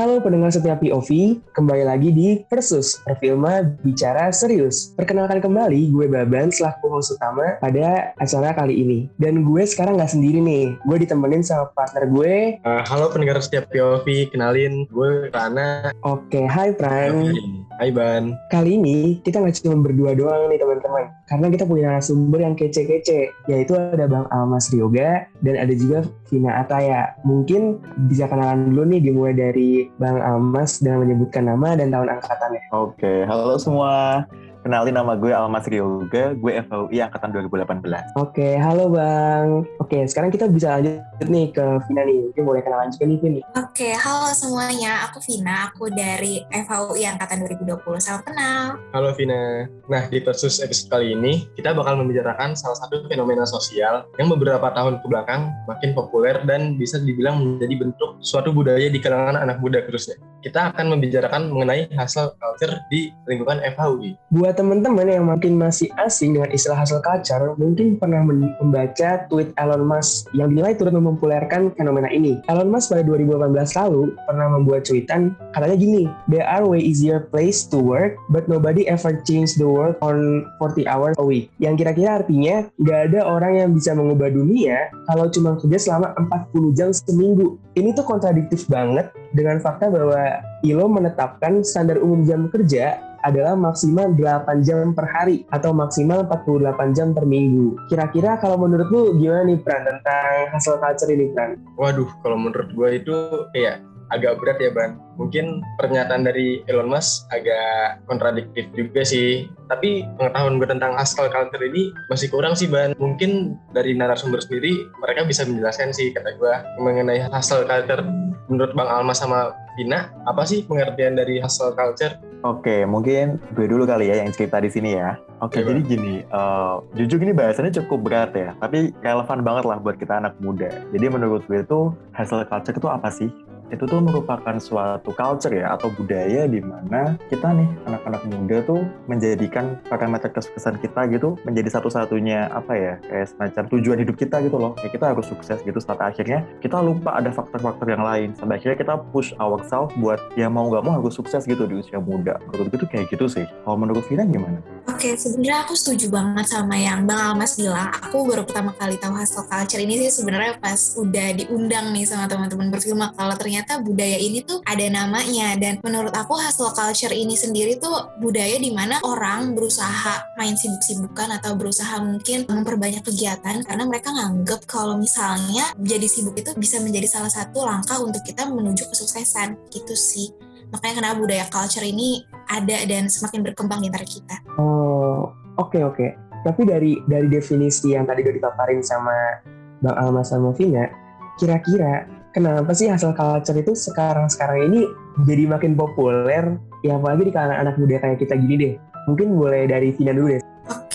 Halo pendengar setiap POV, kembali lagi di Versus, Perfilma Bicara Serius. Perkenalkan kembali, gue Baban selaku host utama pada acara kali ini. Dan gue sekarang nggak sendiri nih, gue ditemenin sama partner gue. Uh, halo pendengar setiap POV, kenalin gue Rana. Oke, hai Pran. Hai Ban. Kali ini kita nggak cuma berdua doang nih teman-teman, karena kita punya narasumber yang kece-kece, yaitu ada Bang Almas Ryoga dan ada juga Vina Ataya. Mungkin bisa kenalan dulu nih dimulai dari Bang Almas dengan menyebutkan nama dan tahun angkatannya. Oke, halo semua. Kenalin nama gue Almas Ryoga, gue FUI angkatan 2018. Oke, halo Bang. Oke, sekarang kita bisa lanjut nih ke Vina nih. Mungkin boleh kenalan juga nih, Vina. Oke, halo semuanya. Aku Vina, aku dari FUI angkatan 2020. Salam kenal. Halo Vina. Nah, di Versus episode kali ini, kita bakal membicarakan salah satu fenomena sosial yang beberapa tahun ke belakang makin populer dan bisa dibilang menjadi bentuk suatu budaya di kalangan anak muda khususnya. Kita akan membicarakan mengenai hasil culture di lingkungan FHUI. Buat buat teman-teman yang makin masih asing dengan istilah hasil culture, mungkin pernah membaca tweet Elon Musk yang dinilai turut mempopulerkan fenomena ini. Elon Musk pada 2018 lalu pernah membuat tweetan, katanya gini, There are way easier place to work, but nobody ever change the world on 40 hours a week. Yang kira-kira artinya, nggak ada orang yang bisa mengubah dunia kalau cuma kerja selama 40 jam seminggu. Ini tuh kontradiktif banget dengan fakta bahwa ILO menetapkan standar umum jam kerja adalah maksimal 8 jam per hari atau maksimal 48 jam per minggu. Kira-kira kalau menurut lu gimana nih Pran tentang hasil culture ini Pran? Waduh, kalau menurut gue itu ya agak berat ya Ban. Mungkin pernyataan dari Elon Musk agak kontradiktif juga sih. Tapi pengetahuan gue tentang hustle culture ini masih kurang sih Ban. Mungkin dari narasumber sendiri mereka bisa menjelaskan sih kata gue mengenai hustle culture. Menurut Bang Alma sama Vina, apa sih pengertian dari hustle culture? Oke, mungkin gue dulu kali ya yang cerita di sini ya. Oke, jadi gini, uh, jujur ini bahasannya cukup berat ya, tapi relevan banget lah buat kita anak muda. Jadi menurut gue itu hustle culture itu apa sih? Itu tuh merupakan suatu culture ya atau budaya di mana kita nih anak-anak muda tuh menjadikan parameter kesuksesan kita gitu menjadi satu-satunya apa ya kayak semacam tujuan hidup kita gitu loh. Kayak kita harus sukses gitu sampai akhirnya kita lupa ada faktor-faktor yang lain. Sampai akhirnya kita push ourselves buat ya mau nggak mau harus sukses gitu di usia muda. Menurut gue tuh kayak gitu sih. Kalau menurut Vina gimana? Oke sebenarnya aku setuju banget sama yang Bang Almas bilang. Aku baru pertama kali tahu hustle culture ini sih sebenarnya pas udah diundang nih sama teman-teman berfilm kalau ternyata ternyata budaya ini tuh ada namanya. Dan menurut aku hustle culture ini sendiri tuh budaya di mana orang berusaha main sibuk-sibukan atau berusaha mungkin memperbanyak kegiatan karena mereka nganggep kalau misalnya jadi sibuk itu bisa menjadi salah satu langkah untuk kita menuju kesuksesan. Gitu sih. Makanya kenapa budaya culture ini ada dan semakin berkembang di antara kita. Oh, oke okay, oke. Okay. Tapi dari dari definisi yang tadi udah dipaparin sama Bang Alma sama Vina, kira-kira kenapa sih hasil culture itu sekarang-sekarang ini jadi makin populer ya apalagi di kalangan anak muda kayak kita gini deh mungkin boleh dari Vina dulu deh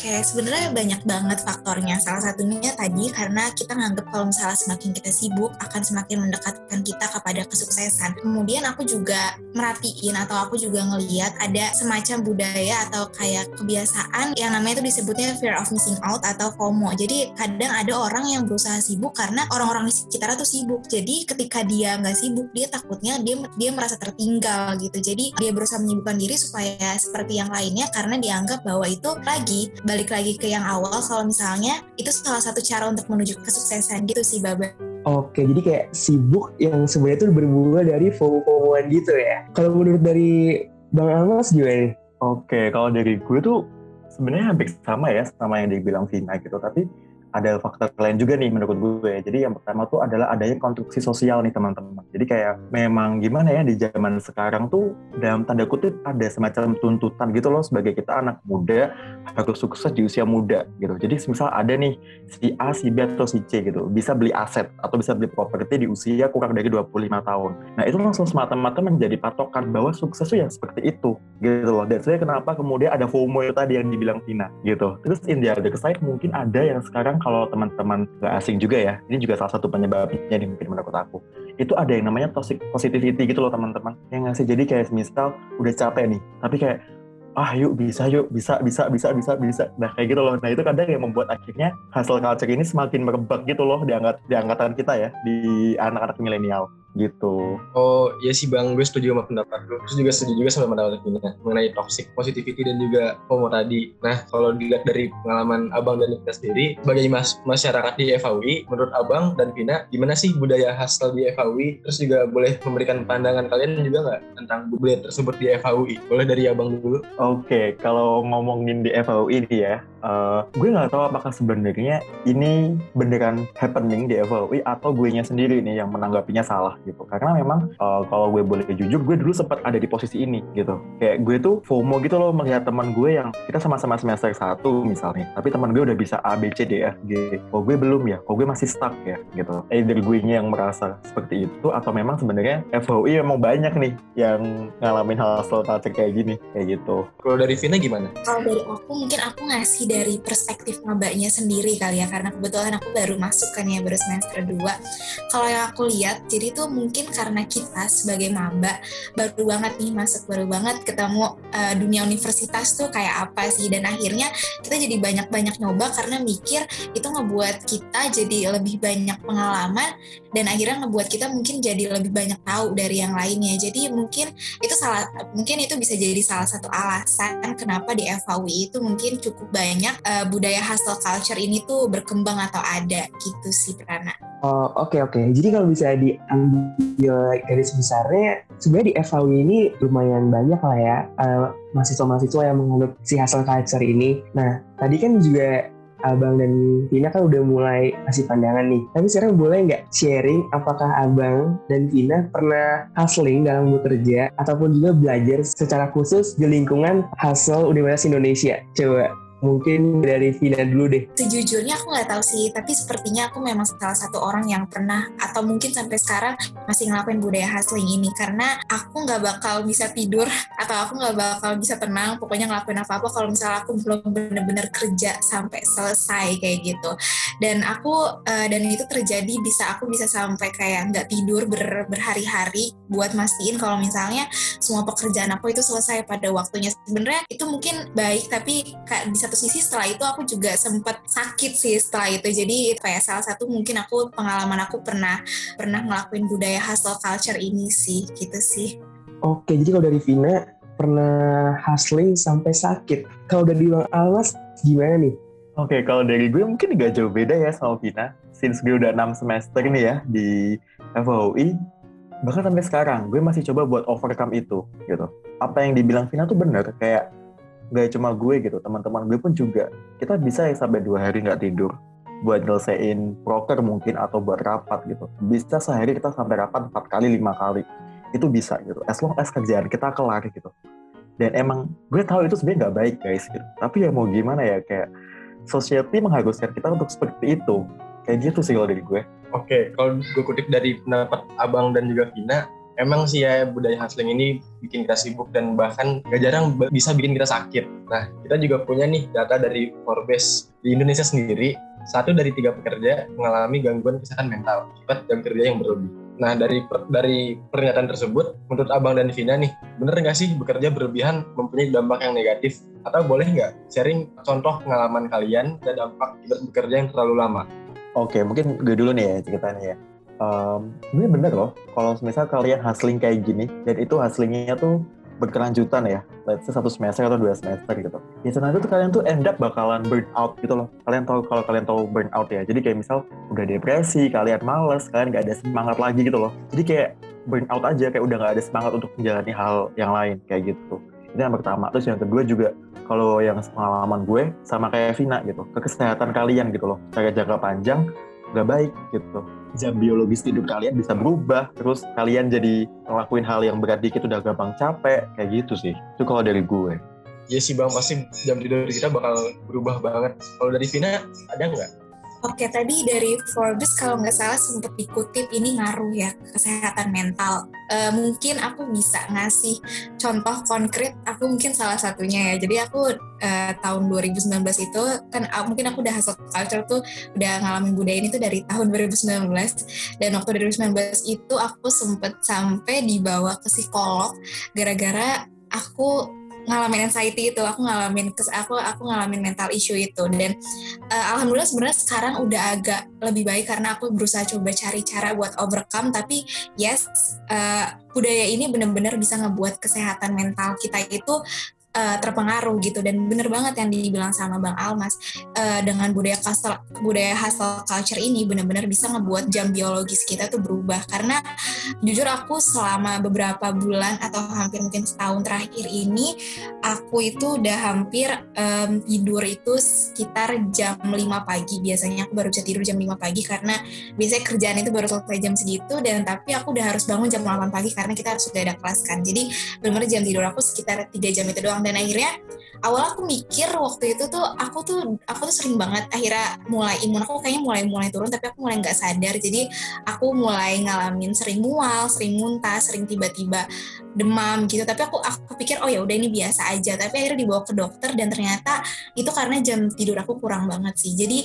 Oke, sebenarnya banyak banget faktornya. Salah satunya tadi karena kita nganggap kalau misalnya semakin kita sibuk akan semakin mendekatkan kita kepada kesuksesan. Kemudian aku juga merhatiin atau aku juga ngeliat ada semacam budaya atau kayak kebiasaan yang namanya itu disebutnya fear of missing out atau FOMO. Jadi kadang ada orang yang berusaha sibuk karena orang-orang di sekitar tuh sibuk. Jadi ketika dia nggak sibuk, dia takutnya dia dia merasa tertinggal gitu. Jadi dia berusaha menyibukkan diri supaya seperti yang lainnya karena dianggap bahwa itu lagi balik lagi ke yang awal kalau misalnya itu salah satu cara untuk menuju kesuksesan gitu sih Baba. Oke, jadi kayak sibuk yang sebenarnya itu bermula dari FOMO-FOMOan gitu ya. Kalau menurut dari Bang Almas gimana nih? Oke, kalau dari gue tuh sebenarnya hampir sama ya sama yang dibilang Vina gitu, tapi ada faktor lain juga nih menurut gue. Jadi yang pertama tuh adalah adanya konstruksi sosial nih teman-teman. Jadi kayak memang gimana ya di zaman sekarang tuh dalam tanda kutip ada semacam tuntutan gitu loh sebagai kita anak muda harus sukses di usia muda gitu. Jadi misal ada nih si A, si B atau si C gitu bisa beli aset atau bisa beli properti di usia kurang dari 25 tahun. Nah itu langsung semata-mata menjadi patokan bahwa sukses tuh yang seperti itu gitu loh. Dan saya kenapa kemudian ada FOMO tadi yang dibilang Tina gitu. Terus in the other side mungkin ada yang sekarang kalau teman-teman gak asing juga ya, ini juga salah satu penyebabnya nih mungkin menurut aku. Itu ada yang namanya toxic positivity gitu loh teman-teman. Yang ngasih jadi kayak misal udah capek nih, tapi kayak ah yuk bisa yuk bisa bisa bisa bisa bisa nah kayak gitu loh nah itu kadang yang membuat akhirnya hasil culture ini semakin merebak gitu loh di, angkat, di angkatan kita ya di anak-anak milenial gitu. Oh iya sih bang, gue setuju sama pendapat lu. Terus juga setuju juga sama pendapat Vina mengenai toxic positivity dan juga FOMO tadi. Nah kalau dilihat dari pengalaman abang dan kita sendiri sebagai mas masyarakat di FAUI, menurut abang dan Vina gimana sih budaya hustle di FAUI? Terus juga boleh memberikan pandangan kalian juga nggak tentang budaya tersebut di FAUI? Boleh dari abang dulu. Oke, kalau ngomongin di FAUI nih ya, uh, gue nggak tahu apakah sebenarnya ini beneran happening di FAUI atau gue nya sendiri nih yang menanggapinya salah gitu. Karena memang uh, kalau gue boleh jujur, gue dulu sempat ada di posisi ini gitu. Kayak gue tuh FOMO gitu loh melihat teman gue yang kita sama-sama semester satu misalnya, tapi teman gue udah bisa A, B, C, D, F, G. Kok gue belum ya? Kok gue masih stuck ya? Gitu. Either gue yang merasa seperti itu atau memang sebenarnya FAUI memang banyak nih yang ngalamin hal culture kayak gini, kayak gitu. Kalau dari Vina gimana? Kalau dari aku mungkin aku ngasih dari perspektif mabaknya sendiri kali ya karena kebetulan aku baru masuk kan ya baru semester 2 kalau yang aku lihat jadi tuh mungkin karena kita sebagai maba baru banget nih masuk baru banget ketemu uh, dunia universitas tuh kayak apa sih dan akhirnya kita jadi banyak-banyak nyoba karena mikir itu ngebuat kita jadi lebih banyak pengalaman dan akhirnya ngebuat kita mungkin jadi lebih banyak tahu dari yang lainnya jadi mungkin itu salah mungkin itu bisa jadi salah satu alasan kenapa di FAUI itu mungkin cukup banyak uh, budaya hustle culture ini tuh berkembang atau ada gitu sih Prana. Oh oke okay, oke. Okay. Jadi kalau bisa diambil garis besarnya, sebenarnya di FAUI ini lumayan banyak lah ya uh, mahasiswa-mahasiswa yang menganut si hustle culture ini. Nah tadi kan juga Abang dan Vina kan udah mulai kasih pandangan nih. Tapi sekarang boleh nggak sharing apakah Abang dan Vina pernah hustling dalam bekerja ataupun juga belajar secara khusus di lingkungan hustle Universitas Indonesia? Coba Mungkin dari Vina dulu deh. Sejujurnya aku nggak tahu sih, tapi sepertinya aku memang salah satu orang yang pernah atau mungkin sampai sekarang masih ngelakuin budaya hustling ini karena aku nggak bakal bisa tidur atau aku nggak bakal bisa tenang pokoknya ngelakuin apa-apa kalau misalnya aku belum bener-bener kerja sampai selesai kayak gitu. Dan aku uh, dan itu terjadi bisa aku bisa sampai kayak nggak tidur ber, berhari-hari buat mastiin kalau misalnya semua pekerjaan aku itu selesai pada waktunya. Sebenarnya itu mungkin baik tapi kayak bisa satu sisi setelah itu aku juga sempat sakit sih setelah itu jadi kayak salah satu mungkin aku pengalaman aku pernah pernah ngelakuin budaya hustle culture ini sih gitu sih oke jadi kalau dari Vina pernah hustling sampai sakit kalau dari Bang Almas gimana nih Oke, kalau dari gue mungkin gak jauh beda ya sama Vina. Since gue udah 6 semester nih ya di FOI, bahkan sampai sekarang gue masih coba buat overcome itu gitu. Apa yang dibilang Vina tuh bener, kayak gak cuma gue gitu teman-teman gue pun juga. Kita bisa ya sampai dua hari nggak tidur buat nyelesain proker mungkin atau buat rapat gitu. Bisa sehari kita sampai rapat empat kali lima kali. Itu bisa gitu. As long as kerjaan kita kelar gitu. Dan emang gue tahu itu sebenarnya nggak baik guys gitu. Tapi ya mau gimana ya kayak society mengharuskan kita untuk seperti itu. Kayak gitu sih kalau dari gue. Oke kalau gue kutip dari pendapat abang dan juga Vina emang sih ya budaya hustling ini bikin kita sibuk dan bahkan gak jarang bisa bikin kita sakit. Nah, kita juga punya nih data dari Forbes di Indonesia sendiri, satu dari tiga pekerja mengalami gangguan kesehatan mental akibat jam kerja yang berlebih. Nah, dari dari pernyataan tersebut, menurut Abang dan Vina nih, bener nggak sih bekerja berlebihan mempunyai dampak yang negatif? Atau boleh nggak sharing contoh pengalaman kalian dan dampak bekerja yang terlalu lama? Oke, mungkin gue dulu nih ya ceritanya ya um, ini bener loh kalau misal kalian hustling kayak gini dan itu hustlingnya tuh berkelanjutan ya let's say satu semester atau dua semester gitu. Ya sebenarnya tuh kalian tuh end up bakalan burn out gitu loh. Kalian tahu kalau kalian tahu burn out ya jadi kayak misal udah depresi kalian males kalian gak ada semangat lagi gitu loh. Jadi kayak burn out aja kayak udah gak ada semangat untuk menjalani hal yang lain kayak gitu. Itu yang pertama. Terus yang kedua juga kalau yang pengalaman gue sama kayak Vina gitu ke kesehatan kalian gitu loh. Kayak jangka panjang gak baik gitu jam biologis tidur kalian bisa berubah terus kalian jadi ngelakuin hal yang berat dikit udah gampang capek kayak gitu sih. Itu kalau dari gue. Iya sih bang pasti jam tidur kita bakal berubah banget. Kalau dari Vina ada nggak Oke, tadi dari Forbes kalau nggak salah sempat dikutip ini ngaruh ya kesehatan mental. E, mungkin aku bisa ngasih contoh konkret, aku mungkin salah satunya ya. Jadi aku e, tahun 2019 itu kan mungkin aku udah hasil culture tuh udah ngalamin budaya ini tuh dari tahun 2019 dan waktu 2019 itu aku sempet sampai dibawa ke psikolog gara-gara aku ngalamin anxiety itu aku ngalamin kes aku aku ngalamin mental issue itu. Dan uh, alhamdulillah sebenarnya sekarang udah agak lebih baik karena aku berusaha coba cari cara buat overcome. Tapi yes uh, budaya ini benar-benar bisa ngebuat kesehatan mental kita itu uh, terpengaruh gitu. Dan bener banget yang dibilang sama Bang Almas. Uh, dengan budaya hustle budaya hustle culture ini bener-bener bisa ngebuat jam biologis kita tuh berubah. Karena jujur aku selama beberapa bulan atau hampir mungkin setahun terakhir ini aku itu udah hampir um, tidur itu sekitar jam 5 pagi. Biasanya aku baru bisa tidur jam 5 pagi karena biasanya kerjaan itu baru selesai jam segitu. Dan tapi aku udah harus bangun jam 8 pagi karena kita harus sudah ada kelas kan. Jadi benar-benar jam tidur aku sekitar 3 jam itu doang dan akhirnya awal aku mikir waktu itu tuh aku tuh aku tuh sering banget akhirnya mulai imun aku kayaknya mulai mulai turun tapi aku mulai nggak sadar. Jadi aku mulai ngalamin sering mual sering muntah sering tiba-tiba demam gitu. Tapi aku aku pikir oh ya udah ini biasa aja. Tapi akhirnya dibawa ke dokter dan ternyata itu karena jam tidur aku kurang banget sih. Jadi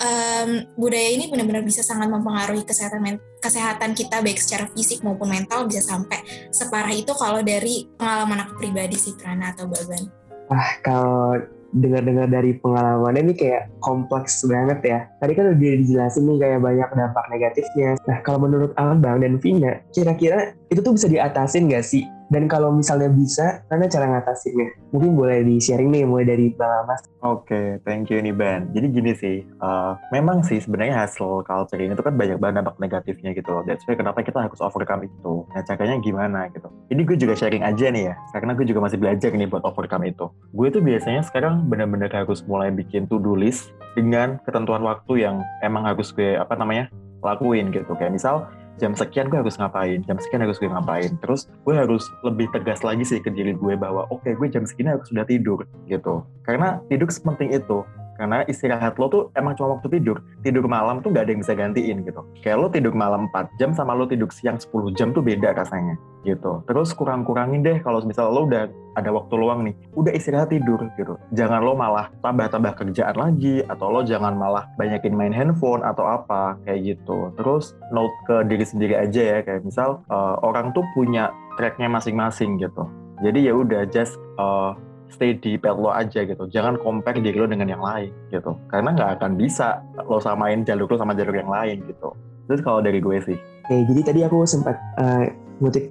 um, budaya ini benar-benar bisa sangat mempengaruhi kesehatan kesehatan kita baik secara fisik maupun mental bisa sampai separah itu kalau dari pengalaman aku pribadi sih Prana atau Baban. Ah kalau dengar-dengar dari pengalamannya ini kayak kompleks banget ya. Tadi kan udah dijelasin nih kayak banyak dampak negatifnya. Nah kalau menurut Bang dan Vina, kira-kira itu tuh bisa diatasin gak sih dan kalau misalnya bisa, mana cara ngatasinnya? Mungkin boleh di-sharing nih, mulai dari Bang Mas. Oke, okay, thank you nih Ben. Jadi gini sih, uh, memang sih sebenarnya hasil culture ini tuh kan banyak banget dampak negatifnya gitu loh. That's why kenapa kita harus overcome itu. Nah caranya gimana gitu. Ini gue juga sharing aja nih ya, karena gue juga masih belajar nih buat overcome itu. Gue tuh biasanya sekarang benar-benar harus mulai bikin to-do list dengan ketentuan waktu yang emang harus gue, apa namanya, lakuin gitu. Kayak misal, jam sekian gue harus ngapain, jam sekian harus gue ngapain. Terus gue harus lebih tegas lagi sih ke diri gue bahwa oke okay, gue jam segini harus sudah tidur gitu. Karena tidur sepenting itu karena istirahat lo tuh emang cuma waktu tidur. Tidur malam tuh gak ada yang bisa gantiin gitu. Kayak lo tidur malam 4 jam sama lo tidur siang 10 jam tuh beda rasanya gitu. Terus kurang-kurangin deh kalau misal lo udah ada waktu luang nih udah istirahat tidur gitu. Jangan lo malah tambah-tambah kerjaan lagi atau lo jangan malah banyakin main handphone atau apa kayak gitu. Terus note ke diri sendiri aja ya kayak misal uh, orang tuh punya tracknya masing-masing gitu. Jadi ya udah just uh, stay di pet lo aja gitu. Jangan compare diri lo dengan yang lain gitu. Karena nggak akan bisa lo samain jalur lo sama jalur yang lain gitu. Terus kalau dari gue sih. Oke, jadi tadi aku sempat uh,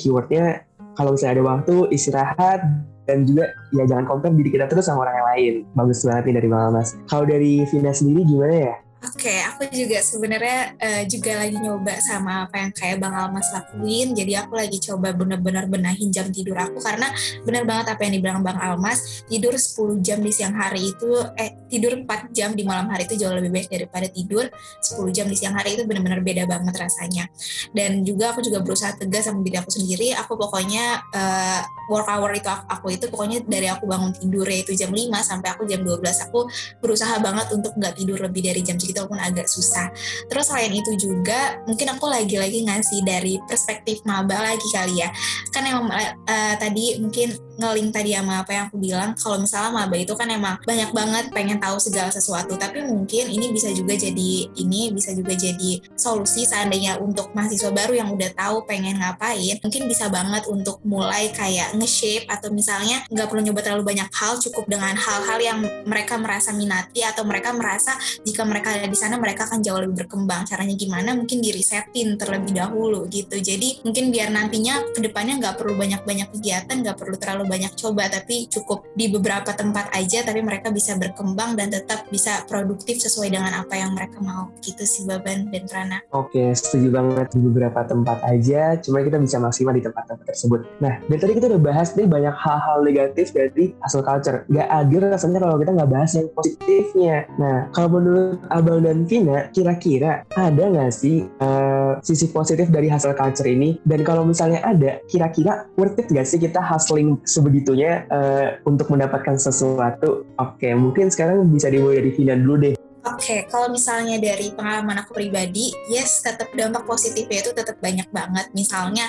keywordnya kalau misalnya ada waktu istirahat dan juga ya jangan compare diri kita terus sama orang yang lain. Bagus banget nih dari Mama Mas. Kalau dari Vina sendiri gimana ya? Oke, okay, aku juga sebenarnya uh, juga lagi nyoba sama apa yang kayak Bang Almas lakuin. Jadi aku lagi coba bener-bener benahin jam tidur aku karena bener banget apa yang dibilang Bang Almas, tidur 10 jam di siang hari itu eh tidur 4 jam di malam hari itu jauh lebih baik daripada tidur 10 jam di siang hari itu bener-bener beda banget rasanya. Dan juga aku juga berusaha tegas sama diri aku sendiri, aku pokoknya uh, work hour itu aku, aku itu pokoknya dari aku bangun tidur itu jam 5 sampai aku jam 12 aku berusaha banget untuk nggak tidur lebih dari jam gitu walaupun agak susah. Terus selain itu juga mungkin aku lagi-lagi ngasih dari perspektif maba lagi kali ya. Kan emang uh, tadi mungkin ngeling tadi sama apa yang aku bilang kalau misalnya maba itu kan emang banyak banget pengen tahu segala sesuatu tapi mungkin ini bisa juga jadi ini bisa juga jadi solusi seandainya untuk mahasiswa baru yang udah tahu pengen ngapain mungkin bisa banget untuk mulai kayak nge-shape atau misalnya nggak perlu nyoba terlalu banyak hal cukup dengan hal-hal yang mereka merasa minati atau mereka merasa jika mereka ada di sana mereka akan jauh lebih berkembang. Caranya gimana? Mungkin dirisetin terlebih dahulu gitu. Jadi mungkin biar nantinya ke depannya nggak perlu banyak-banyak kegiatan nggak perlu terlalu banyak coba tapi cukup di beberapa tempat aja tapi mereka bisa berkembang dan tetap bisa produktif sesuai dengan apa yang mereka mau gitu sih Baban dan Rana. Oke setuju banget di beberapa tempat aja cuma kita bisa maksimal di tempat-tempat tersebut. Nah dari tadi kita udah bahas nih banyak hal-hal negatif dari hustle culture. Gak adil rasanya kalau kita nggak bahas yang positifnya. Nah kalau menurut Abang dan Vina kira-kira ada nggak sih uh, sisi positif dari hustle culture ini dan kalau misalnya ada kira-kira worth it gak sih kita hustling sebegitunya uh, untuk mendapatkan sesuatu. Oke, mungkin sekarang bisa dimulai dari Vina dulu deh. Oke, okay, kalau misalnya dari pengalaman aku pribadi, yes, tetap dampak positifnya itu tetap banyak banget. Misalnya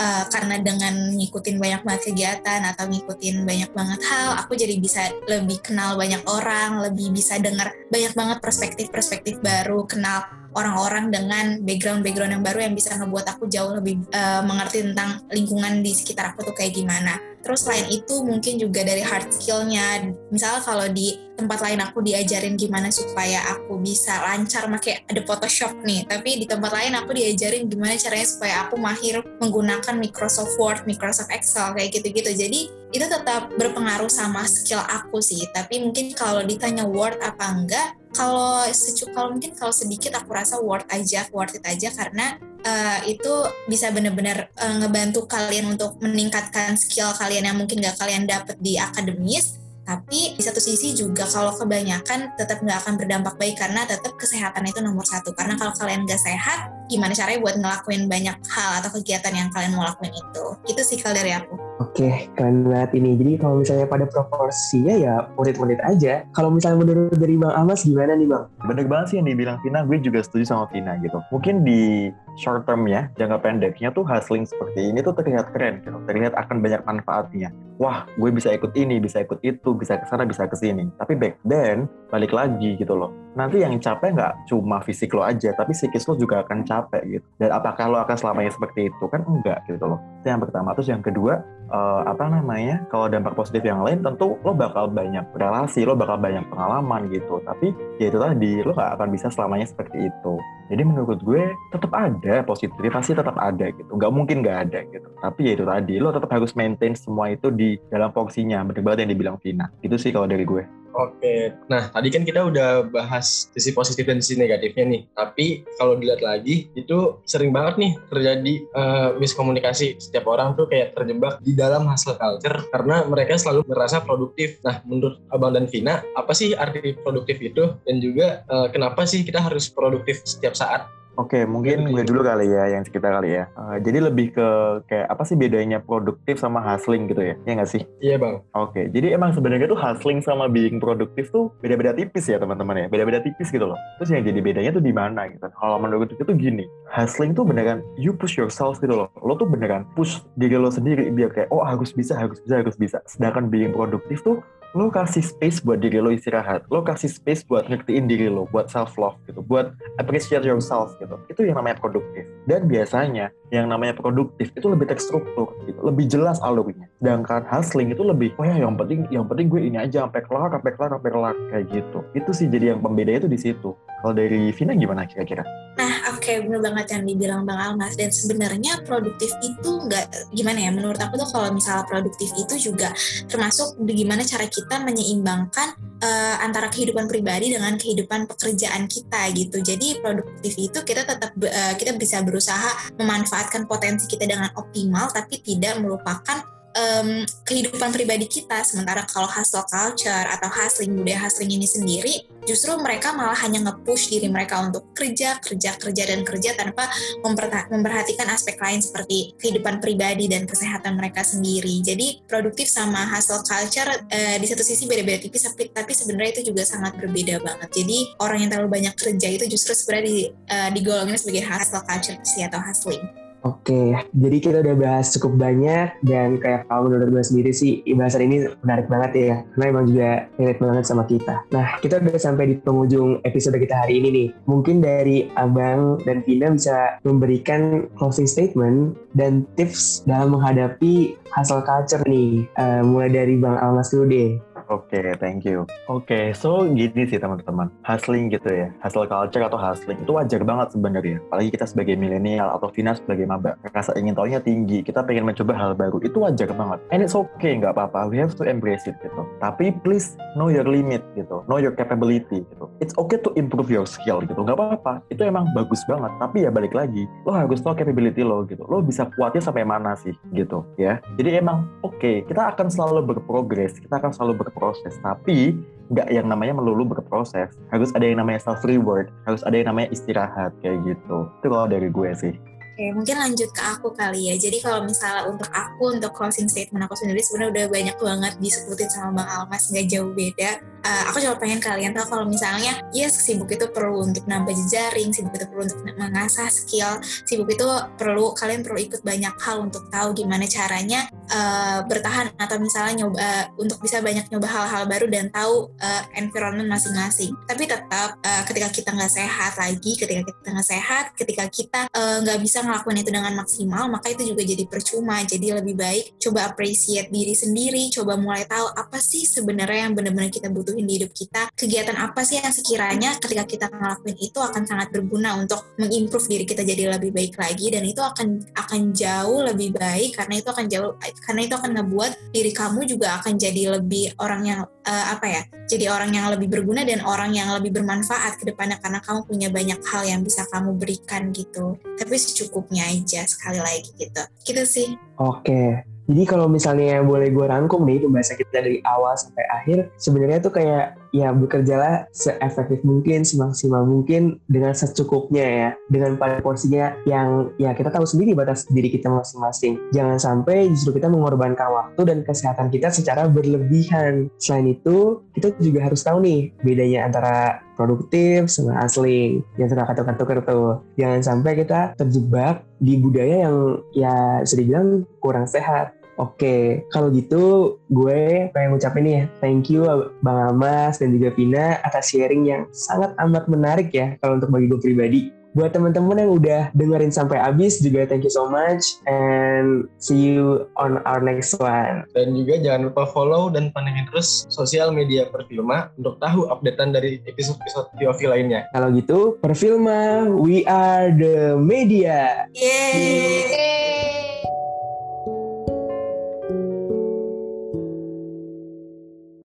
uh, karena dengan ngikutin banyak banget kegiatan atau ngikutin banyak banget hal, aku jadi bisa lebih kenal banyak orang, lebih bisa dengar banyak banget perspektif-perspektif baru, kenal orang-orang dengan background-background yang baru yang bisa ngebuat aku jauh lebih uh, mengerti tentang lingkungan di sekitar aku tuh kayak gimana. Terus selain itu mungkin juga dari hard skillnya, misal kalau di tempat lain aku diajarin gimana supaya aku bisa lancar pakai ada Photoshop nih, tapi di tempat lain aku diajarin gimana caranya supaya aku mahir menggunakan Microsoft Word, Microsoft Excel kayak gitu-gitu. Jadi itu tetap berpengaruh sama skill aku sih. Tapi mungkin kalau ditanya Word apa enggak, kalau secu kalau mungkin kalau sedikit aku rasa Word aja, worth it aja karena uh, itu bisa benar-benar uh, ngebantu kalian untuk meningkatkan skill kalian yang mungkin gak kalian dapat di akademis. Tapi di satu sisi juga kalau kebanyakan tetap nggak akan berdampak baik karena tetap kesehatan itu nomor satu. Karena kalau kalian nggak sehat gimana caranya buat ngelakuin banyak hal atau kegiatan yang kalian mau lakuin itu itu sih kalau dari aku Oke, keren banget ini. Jadi kalau misalnya pada proporsinya ya murid-murid aja. Kalau misalnya menurut dari Bang Amas gimana nih Bang? Bener banget sih yang dibilang Vina, gue juga setuju sama Vina gitu. Mungkin di short term ya, jangka pendeknya tuh hustling seperti ini tuh terlihat keren gitu. Terlihat akan banyak manfaatnya. Wah, gue bisa ikut ini, bisa ikut itu, bisa ke sana, bisa ke sini. Tapi back then, balik lagi gitu loh. Nanti yang capek nggak cuma fisik lo aja, tapi psikis lo juga akan capek gitu. Dan apakah lo akan selamanya seperti itu? Kan enggak gitu loh. Itu yang pertama. Terus yang kedua, uh, apa namanya kalau dampak positif yang lain tentu lo bakal banyak relasi lo bakal banyak pengalaman gitu. Tapi ya itu tadi lo gak akan bisa selamanya seperti itu. Jadi menurut gue tetap ada positif pasti tetap ada gitu. Nggak mungkin nggak ada gitu. Tapi ya itu tadi lo tetap harus maintain semua itu di dalam porsinya. Bener yang dibilang Vina. Itu sih kalau dari gue Oke, nah tadi kan kita udah bahas sisi positif dan sisi negatifnya nih. Tapi kalau dilihat lagi, itu sering banget nih terjadi uh, miskomunikasi. Setiap orang tuh kayak terjebak di dalam hustle culture karena mereka selalu merasa produktif. Nah, menurut Abang dan Vina, apa sih arti produktif itu? Dan juga uh, kenapa sih kita harus produktif setiap saat? Oke, mungkin gue dulu kali ya yang kita kali ya. Uh, jadi lebih ke kayak apa sih bedanya produktif sama hustling gitu ya? Iya nggak sih? Iya bang. Oke, jadi emang sebenarnya tuh hustling sama being produktif tuh beda-beda tipis ya teman-teman ya. Beda-beda tipis gitu loh. Terus yang jadi bedanya tuh di mana gitu. Kalau menurut gue tuh gini, hustling tuh beneran you push yourself gitu loh. Lo tuh beneran push diri lo sendiri biar kayak oh harus bisa, harus bisa, harus bisa. Sedangkan being produktif tuh lo kasih space buat diri lo istirahat, lo kasih space buat ngertiin diri lo, buat self love gitu, buat appreciate yourself gitu. Itu yang namanya produktif. Dan biasanya yang namanya produktif itu lebih terstruktur gitu, lebih jelas alurnya. Sedangkan hustling itu lebih, oh ya yang penting yang penting gue ini aja sampai kelar, sampai kelar, sampai kelar kayak gitu. Itu sih jadi yang pembeda itu di situ. Kalau dari Vina gimana kira-kira? Nah, oke okay, bener banget yang dibilang Bang Almas. Dan sebenarnya produktif itu nggak gimana ya? Menurut aku tuh kalau misalnya produktif itu juga termasuk gimana cara kita menyeimbangkan uh, antara kehidupan pribadi dengan kehidupan pekerjaan kita gitu. Jadi produktif itu kita tetap uh, kita bisa berusaha memanfaatkan potensi kita dengan optimal, tapi tidak melupakan um, kehidupan pribadi kita. Sementara kalau hustle culture atau hustling budaya hustling ini sendiri, justru mereka malah hanya nge-push diri mereka untuk kerja, kerja, kerja dan kerja tanpa memperhatikan aspek lain seperti kehidupan pribadi dan kesehatan mereka sendiri. Jadi produktif sama hustle culture uh, di satu sisi beda-beda tipis, tapi, sebenarnya itu juga sangat berbeda banget. Jadi orang yang terlalu banyak kerja itu justru sebenarnya di, uh, digolongin sebagai hustle culture sih atau hustling. Oke, jadi kita udah bahas cukup banyak dan kayak kalau menurut gue sendiri sih bahasan ini menarik banget ya, karena emang juga relate banget sama kita. Nah, kita udah sampai di penghujung episode kita hari ini nih. Mungkin dari Abang dan Vina bisa memberikan closing statement dan tips dalam menghadapi hasil culture nih. Uh, mulai dari Bang Almas dulu deh. Oke, okay, thank you. Oke, okay, so gini sih teman-teman. Hustling gitu ya. Hustle culture atau hustling itu wajar banget sebenarnya. Apalagi kita sebagai milenial atau Vina sebagai maba. Rasa ingin tahunya tinggi. Kita pengen mencoba hal baru. Itu wajar banget. And it's okay, nggak apa-apa. We have to embrace it gitu. Tapi please know your limit gitu. Know your capability gitu. It's okay to improve your skill gitu. Nggak apa-apa. Itu emang bagus banget. Tapi ya balik lagi. Lo harus tahu capability lo gitu. Lo bisa kuatnya sampai mana sih gitu ya. Jadi emang oke. Okay, kita akan selalu berprogres. Kita akan selalu berprogres berproses tapi nggak yang namanya melulu berproses harus ada yang namanya self reward harus ada yang namanya istirahat kayak gitu itu kalau dari gue sih Oke, mungkin lanjut ke aku kali ya. Jadi kalau misalnya untuk aku, untuk closing statement aku sendiri sebenarnya udah banyak banget disebutin sama Bang Almas, nggak jauh beda. Uh, aku cuma pengen kalian tahu kalau misalnya yes sibuk itu perlu untuk nambah jejaring sibuk itu perlu untuk mengasah skill sibuk itu perlu kalian perlu ikut banyak hal untuk tahu gimana caranya uh, bertahan atau misalnya nyoba uh, untuk bisa banyak nyoba hal-hal baru dan tahu uh, environment masing-masing. Tapi tetap uh, ketika kita nggak sehat lagi ketika kita nggak sehat ketika kita nggak uh, bisa ngelakuin itu dengan maksimal maka itu juga jadi percuma jadi lebih baik coba appreciate diri sendiri coba mulai tahu apa sih sebenarnya yang benar-benar kita butuhin di hidup kita kegiatan apa sih yang sekiranya ketika kita ngelakuin itu akan sangat berguna untuk mengimprove diri kita jadi lebih baik lagi dan itu akan akan jauh lebih baik karena itu akan jauh karena itu akan ngebuat diri kamu juga akan jadi lebih orang yang uh, apa ya jadi orang yang lebih berguna dan orang yang lebih bermanfaat ke depannya karena kamu punya banyak hal yang bisa kamu berikan gitu. Tapi secukupnya aja sekali lagi gitu. Gitu sih. Oke jadi kalau misalnya boleh gue rangkum nih pembahasan kita dari awal sampai akhir, sebenarnya tuh kayak ya bekerjalah seefektif mungkin, semaksimal mungkin dengan secukupnya ya, dengan pada porsinya yang ya kita tahu sendiri batas diri kita masing-masing. Jangan sampai justru kita mengorbankan waktu dan kesehatan kita secara berlebihan. Selain itu, kita juga harus tahu nih bedanya antara produktif sama asli yang suka katuk-katuk tuh jangan sampai kita terjebak di budaya yang ya bisa dibilang kurang sehat Oke, kalau gitu gue pengen ngucapin nih thank you Bang Amas dan juga Vina atas sharing yang sangat amat menarik ya kalau untuk bagi gue pribadi. Buat teman-teman yang udah dengerin sampai habis juga thank you so much and see you on our next one. Dan juga jangan lupa follow dan pantengin terus sosial media Perfilma untuk tahu updatean dari episode-episode POV lainnya. Kalau gitu, Perfilma, we are the media. Yeay!